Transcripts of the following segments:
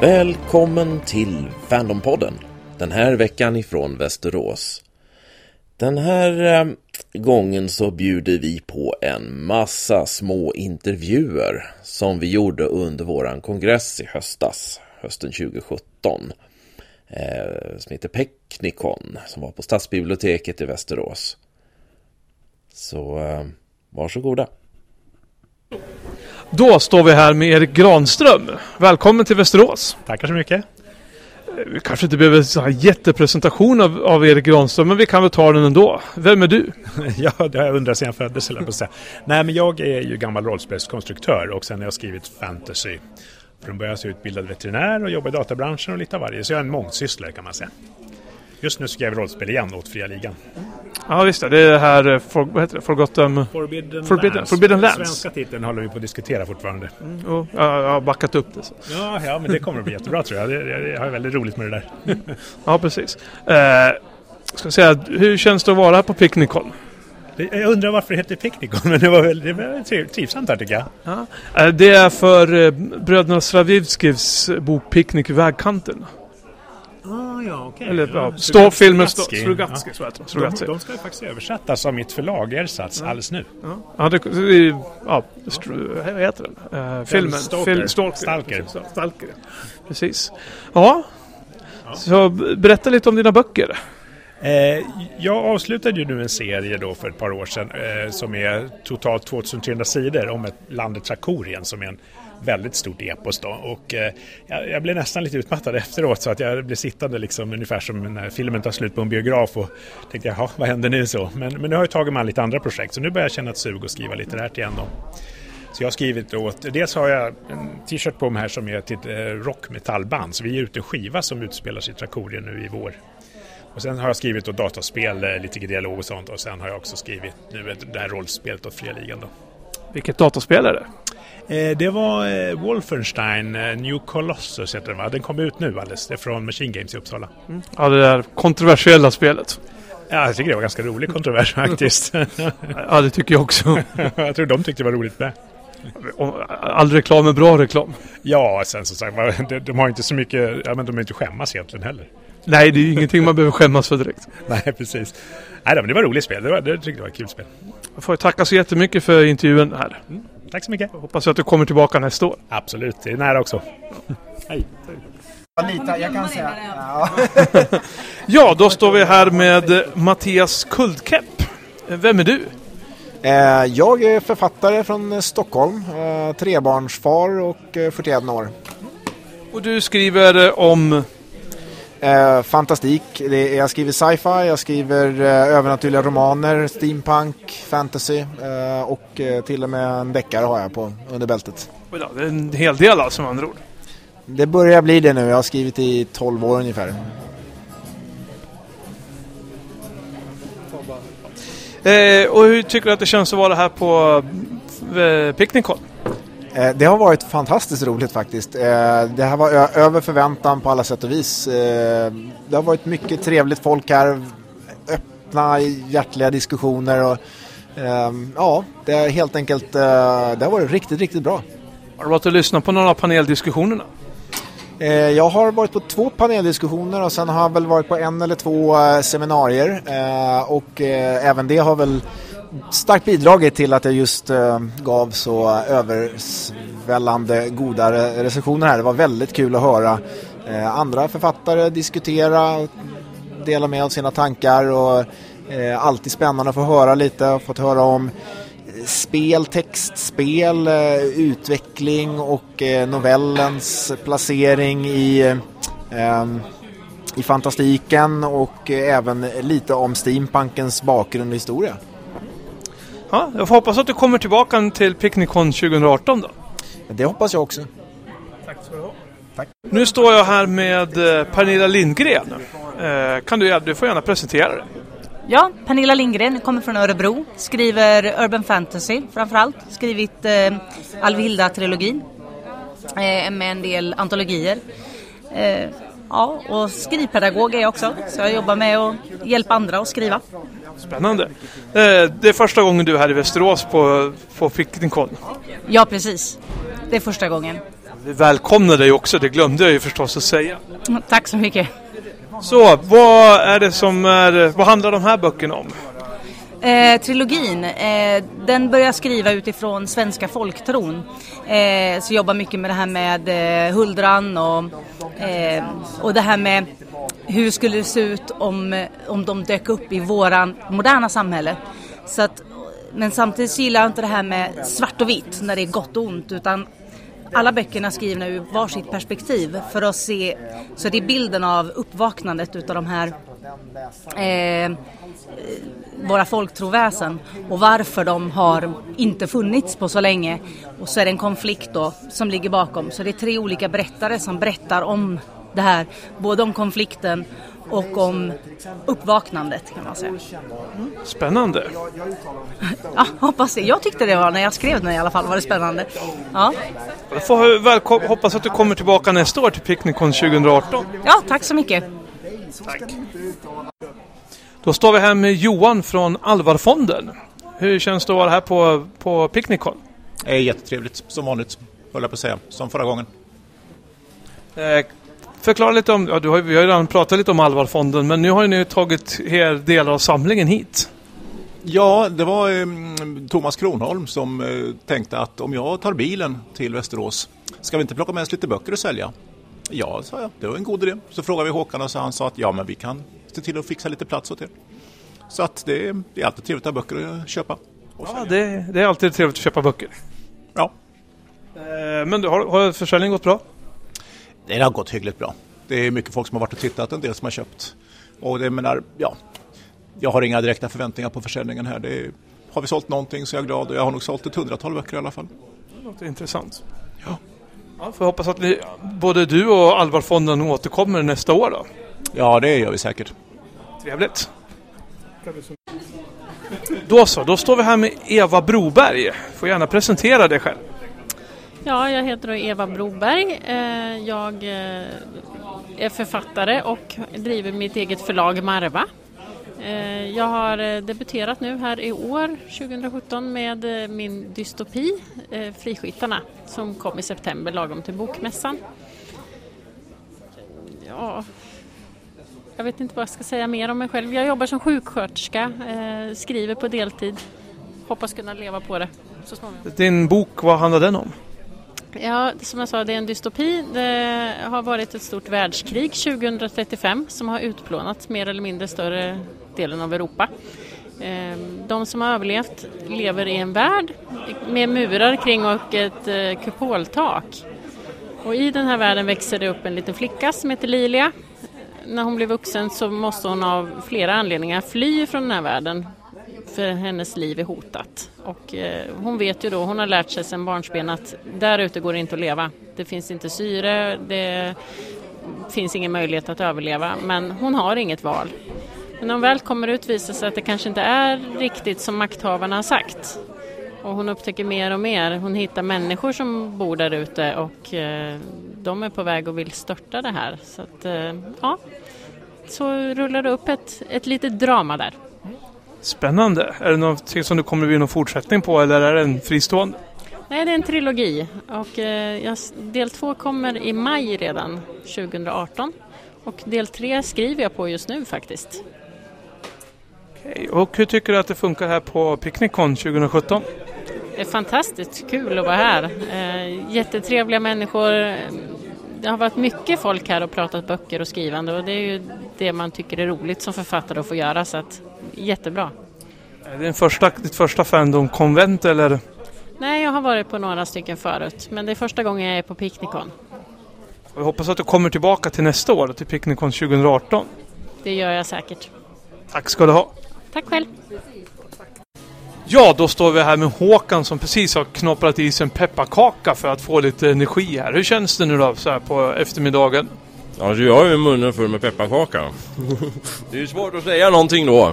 Välkommen till Fandompodden. Den här veckan ifrån Västerås. Den här eh, gången så bjuder vi på en massa små intervjuer som vi gjorde under våran kongress i höstas, hösten 2017. Eh, som heter Peknikon, som var på Stadsbiblioteket i Västerås. Så eh, varsågoda. Då står vi här med Erik Granström. Välkommen till Västerås. Tackar så mycket. Vi kanske inte behöver en jättepresentation av, av Erik Granström, men vi kan väl ta den ändå. Vem är du? ja, det har jag undrat sedan jag föddes, eller på säga. Nej, men jag är ju gammal rollspelskonstruktör och sen har jag skrivit fantasy. Från början så är jag utbildad veterinär och jobbar i databranschen och lite av varje. Så jag är en mångsysslare kan man säga. Just nu skriver jag rollspel igen åt Fria Ligan. Ja visst det är det här, eh, for, vad heter det, Forgotten... Forbidden, Forbidden, Lands. Forbidden Lands. Svenska titeln håller vi på att diskutera fortfarande. Mm, och, ja, jag har backat upp det. Så. Ja, ja, men det kommer att bli jättebra tror jag. Det, det, jag har väldigt roligt med det där. Ja, precis. Eh, ska säga, hur känns det att vara här på Picnicon? Jag undrar varför det heter Picnicon, men det var väl det var triv- trivsamt här tycker jag. Ja. Eh, det är för eh, bröderna Slavivskis bok Picknick vid vägkanten. Ja, okej. Eller ja, stå, filmen Strugatski, Strugatski. så heter de. De, ska ju faktiskt översättas av mitt förlag Ersatz alldeles nu. Ja, det, det, ja, str- vad heter den? Eh, filmen? Stalker. Stalker. Stalker. Precis, ja, Stalker. Precis. Ja. Så berätta lite om dina böcker. Eh, jag avslutade ju nu en serie då för ett par år sedan eh, som är totalt 2300 sidor om ett landet Trakorien som är en väldigt stort epos då. Och eh, jag, jag blev nästan lite utmattad efteråt så att jag blev sittande liksom ungefär som när filmen tar slut på en biograf och tänkte jaha, vad händer nu så? Men, men nu har jag tagit mig an lite andra projekt så nu börjar jag känna ett sug att skriva litterärt igen då. Så jag har skrivit åt, dels har jag en t-shirt på mig här som är till ett rockmetallband så vi ger ut en skiva som utspelar sig i Trakorien nu i vår. Och sen har jag skrivit då dataspel, eh, lite dialog och sånt och sen har jag också skrivit nu det här rollspelet åt Fria Ligan då. Vilket dataspel är det? Eh, det var eh, Wolfenstein eh, New Colossus heter den va? Den kom ut nu alldeles. Det är från Machine Games i Uppsala. Ja, det där kontroversiella spelet. Ja, jag tycker det var ganska rolig kontrovers faktiskt. Ja, det tycker jag också. jag tror de tyckte det var roligt med. All reklam är bra reklam. Ja, sen som sagt, de, de har inte så mycket, ja men de är inte skämmas egentligen heller. Nej, det är ju ingenting man behöver skämmas för direkt. Nej, precis. Nej, men det var roligt spel. Det, var, det tyckte jag var ett kul spel. Jag får tacka så jättemycket för intervjun här. Tack så mycket. Hoppas att du kommer tillbaka nästa år. Absolut, det är nära också. Hej. Lite, jag kan säga. Ja. Ja, då står vi här med eh, Mattias Kuldkepp. Eh, Vem är du? Eh, Jag är författare från Stockholm, eh, trebarnsfar och eh, 41 år. Och du skriver eh, om... Eh, Fantastik, det jag skriver sci-fi, jag skriver eh, övernaturliga romaner, steampunk, fantasy eh, och eh, till och med en deckare har jag på under bältet. Det är en hel del alltså med andra ord. Det börjar bli det nu, jag har skrivit i 12 år ungefär. Eh, och hur tycker du att det känns att vara här på eh, Picnicon? Eh, Det har varit fantastiskt roligt faktiskt. Eh, Det här var över förväntan på alla sätt och vis. Eh, Det har varit mycket trevligt folk här, öppna, hjärtliga diskussioner och ehm, ja, det är helt enkelt, det har varit riktigt, riktigt bra. Har du varit och lyssnat på några av paneldiskussionerna? Jag har varit på två paneldiskussioner och sen har jag väl varit på en eller två seminarier och även det har väl starkt bidragit till att jag just eh, gav så översvällande goda re- recensioner här. Det var väldigt kul att höra eh, andra författare diskutera och dela med av sina tankar och eh, alltid spännande att få höra lite. Jag har fått höra om eh, spel, textspel, eh, utveckling och eh, novellens placering i, eh, i fantastiken och eh, även lite om steampunkens bakgrund och historia. Ja, jag får hoppas att du kommer tillbaka till Picnicon 2018 då. Det hoppas jag också. Nu står jag här med eh, Pernilla Lindgren. Eh, Kan du, du får gärna presentera dig. Ja, Pernilla Lindgren kommer från Örebro, skriver urban fantasy framförallt. Skrivit eh, Alvilda-trilogin eh, med en del antologier. Eh, ja, och skrivpedagog är jag också, så jag jobbar med att hjälpa andra att skriva. Spännande. Eh, Det är första gången du är här i Västerås på, på Picnicon. Ja, precis. Det är första gången. Vi välkomnar dig också, det glömde jag ju förstås att säga. Tack så mycket. Så, vad är det som är, vad handlar de här böckerna om? Eh, trilogin, eh, den börjar skriva utifrån svenska folktron. Eh, så jobbar mycket med det här med eh, huldran och, eh, och det här med hur skulle det se ut om, eh, om de dök upp i våran moderna samhälle. Så att, men samtidigt gillar jag inte det här med svart och vitt när det är gott och ont utan alla böckerna är skrivna ur varsitt perspektiv för att se, så det är bilden av uppvaknandet utav de här eh, våra folktroväsen och varför de har inte funnits på så länge. Och så är det en konflikt då som ligger bakom. Så det är tre olika berättare som berättar om det här, både om konflikten och om uppvaknandet kan man säga. Spännande. Ja, hoppas det. Jag tyckte det var, när jag skrev den i alla fall, var det spännande. Ja, Jag får välkom- hoppas att du kommer tillbaka nästa år till Picnicon 2018. ja tack så mycket. Då står vi här med Johan från Alvarfonden. Hur känns det att vara här på, på Picnicon? Det är jättetrevligt, som vanligt, höll jag på att säga, som förra gången. Eh, förklara lite om, ja, du har, vi har ju redan pratat lite om Alvarfonden, men nu har ni tagit er delar av samlingen hit. Ja, det var eh, Thomas Kronholm som eh, tänkte att om jag tar bilen till Västerås, ska vi inte plocka med oss lite böcker och sälja? Ja, sa jag, det var en god idé. Så frågade vi Håkan och så han sa att ja, men vi kan se till att fixa lite plats åt er. Så att det, är- det är alltid trevligt att ha böcker att köpa. Och Ja, det, det är alltid trevligt att köpa böcker. ja, Eh, men du, har, har försäljningen gått bra? Det har gått hyggligt bra. Det är mycket folk som har varit och tittat, en del som har köpt. Och det menar, ja, jag har inga direkta förväntningar på försäljningen här. Det är, har vi sålt någonting så är jag glad och jag har nog sålt ett hundratal böcker i alla fall. Det låter intressant. Ja. Ja, får hoppas att ni, både du och Alvarfonden återkommer nästa år då. Ja, det gör vi säkert. Trevligt. Då så, då står vi här med Eva Broberg. Får gärna presentera dig själv. Ja, jag heter Eva Broberg. Eh, jag eh, är författare och driver mitt eget förlag Marva. Eh, jag har debuterat nu här i år, 2017, med min dystopi Friskyttarna som kom i september lagom till Bokmässan. Ja, jag vet inte vad jag ska säga mer om mig själv. Jag jobbar som sjuksköterska, skriver på deltid. Hoppas kunna leva på det så småningom. Din bok, vad handlar den om? Ja, som jag sa, det är en dystopi. Det har varit ett stort världskrig 2035 som har utplånat mer eller mindre större delen av Europa. Ehm, de som har överlevt lever i en värld med murar kring och ett eh, kupoltak. Och i den här världen växer det upp en liten flicka som heter Lilia. När hon blir vuxen så måste hon av flera anledningar fly från den här världen för hennes liv är hotat. Och eh, hon vet ju då, hon har lärt sig sedan barnsben att där ute går det inte att leva. Det finns inte syre, det finns ingen möjlighet att överleva, men hon har inget val. Men när hon väl kommer ut visar sig att det kanske inte är riktigt som makthavarna har sagt. Och hon upptäcker mer och mer. Hon hittar människor som bor där ute och eh, de är på väg och vill störta det här. Så att, eh, ja, så rullar det upp ett, ett litet drama där. Spännande. Är det någonting som du kommer bli någon fortsättning på eller är det en fristående? Nej, det är en trilogi och eh, del två kommer i maj redan 2018 och del tre skriver jag på just nu faktiskt. Okej, Och hur tycker du att det funkar här på Picnicon 2017? Det är fantastiskt kul att vara här. Eh, jättetrevliga människor. Det har varit mycket folk här och pratat böcker och skrivande och det är ju det man tycker är roligt som författare att få göra så att jättebra. Är det din första, ditt första Fandom-konvent eller? Nej, jag har varit på några stycken förut men det är första gången jag är på Picnicon. Jag hoppas att du kommer tillbaka till nästa år, till Picnicon 2018. Det gör jag säkert. Tack ska du ha. Tack själv! Ja, då står vi här med Håkan som precis har knopprat i sig en pepparkaka för att få lite energi här. Hur känns det nu då så här på eftermiddagen? Alltså jag har ju munnen full med pepparkaka. Det är ju svårt att säga någonting då.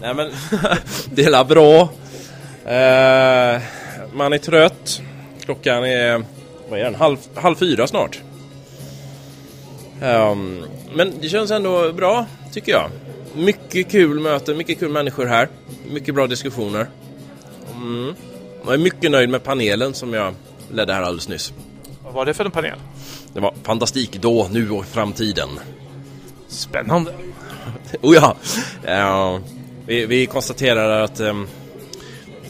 Nej men, det är bra. Eh, man är trött. Klockan är, vad är den, halv, halv fyra snart. Ehm, men det känns ändå bra, tycker jag. Mycket kul möte, mycket kul människor här. Mycket bra diskussioner. Mm. Jag är mycket nöjd med panelen som jag ledde här alldeles nyss. Vad var det för en panel? Det var fantastik då, nu och i framtiden. Spännande. Oh ja! Eh, vi, vi konstaterar att um,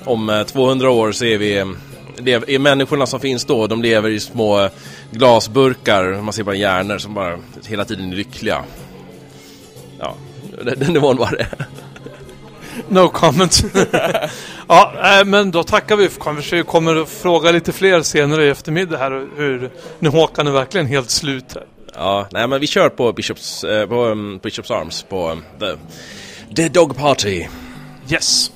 om 200 år så är vi är människorna som finns då, de lever i små glasburkar, man ser bara hjärnor som bara hela tiden är lyckliga. Ja, den nivån var det. No comment. ja, men då tackar vi. Vi kommer att fråga lite fler senare i eftermiddag här hur nu Håkan är verkligen helt slut här. Ja, nej men vi kör på Bishops, eh, på um, Bishops Arms på the, the Dog Party. Yes.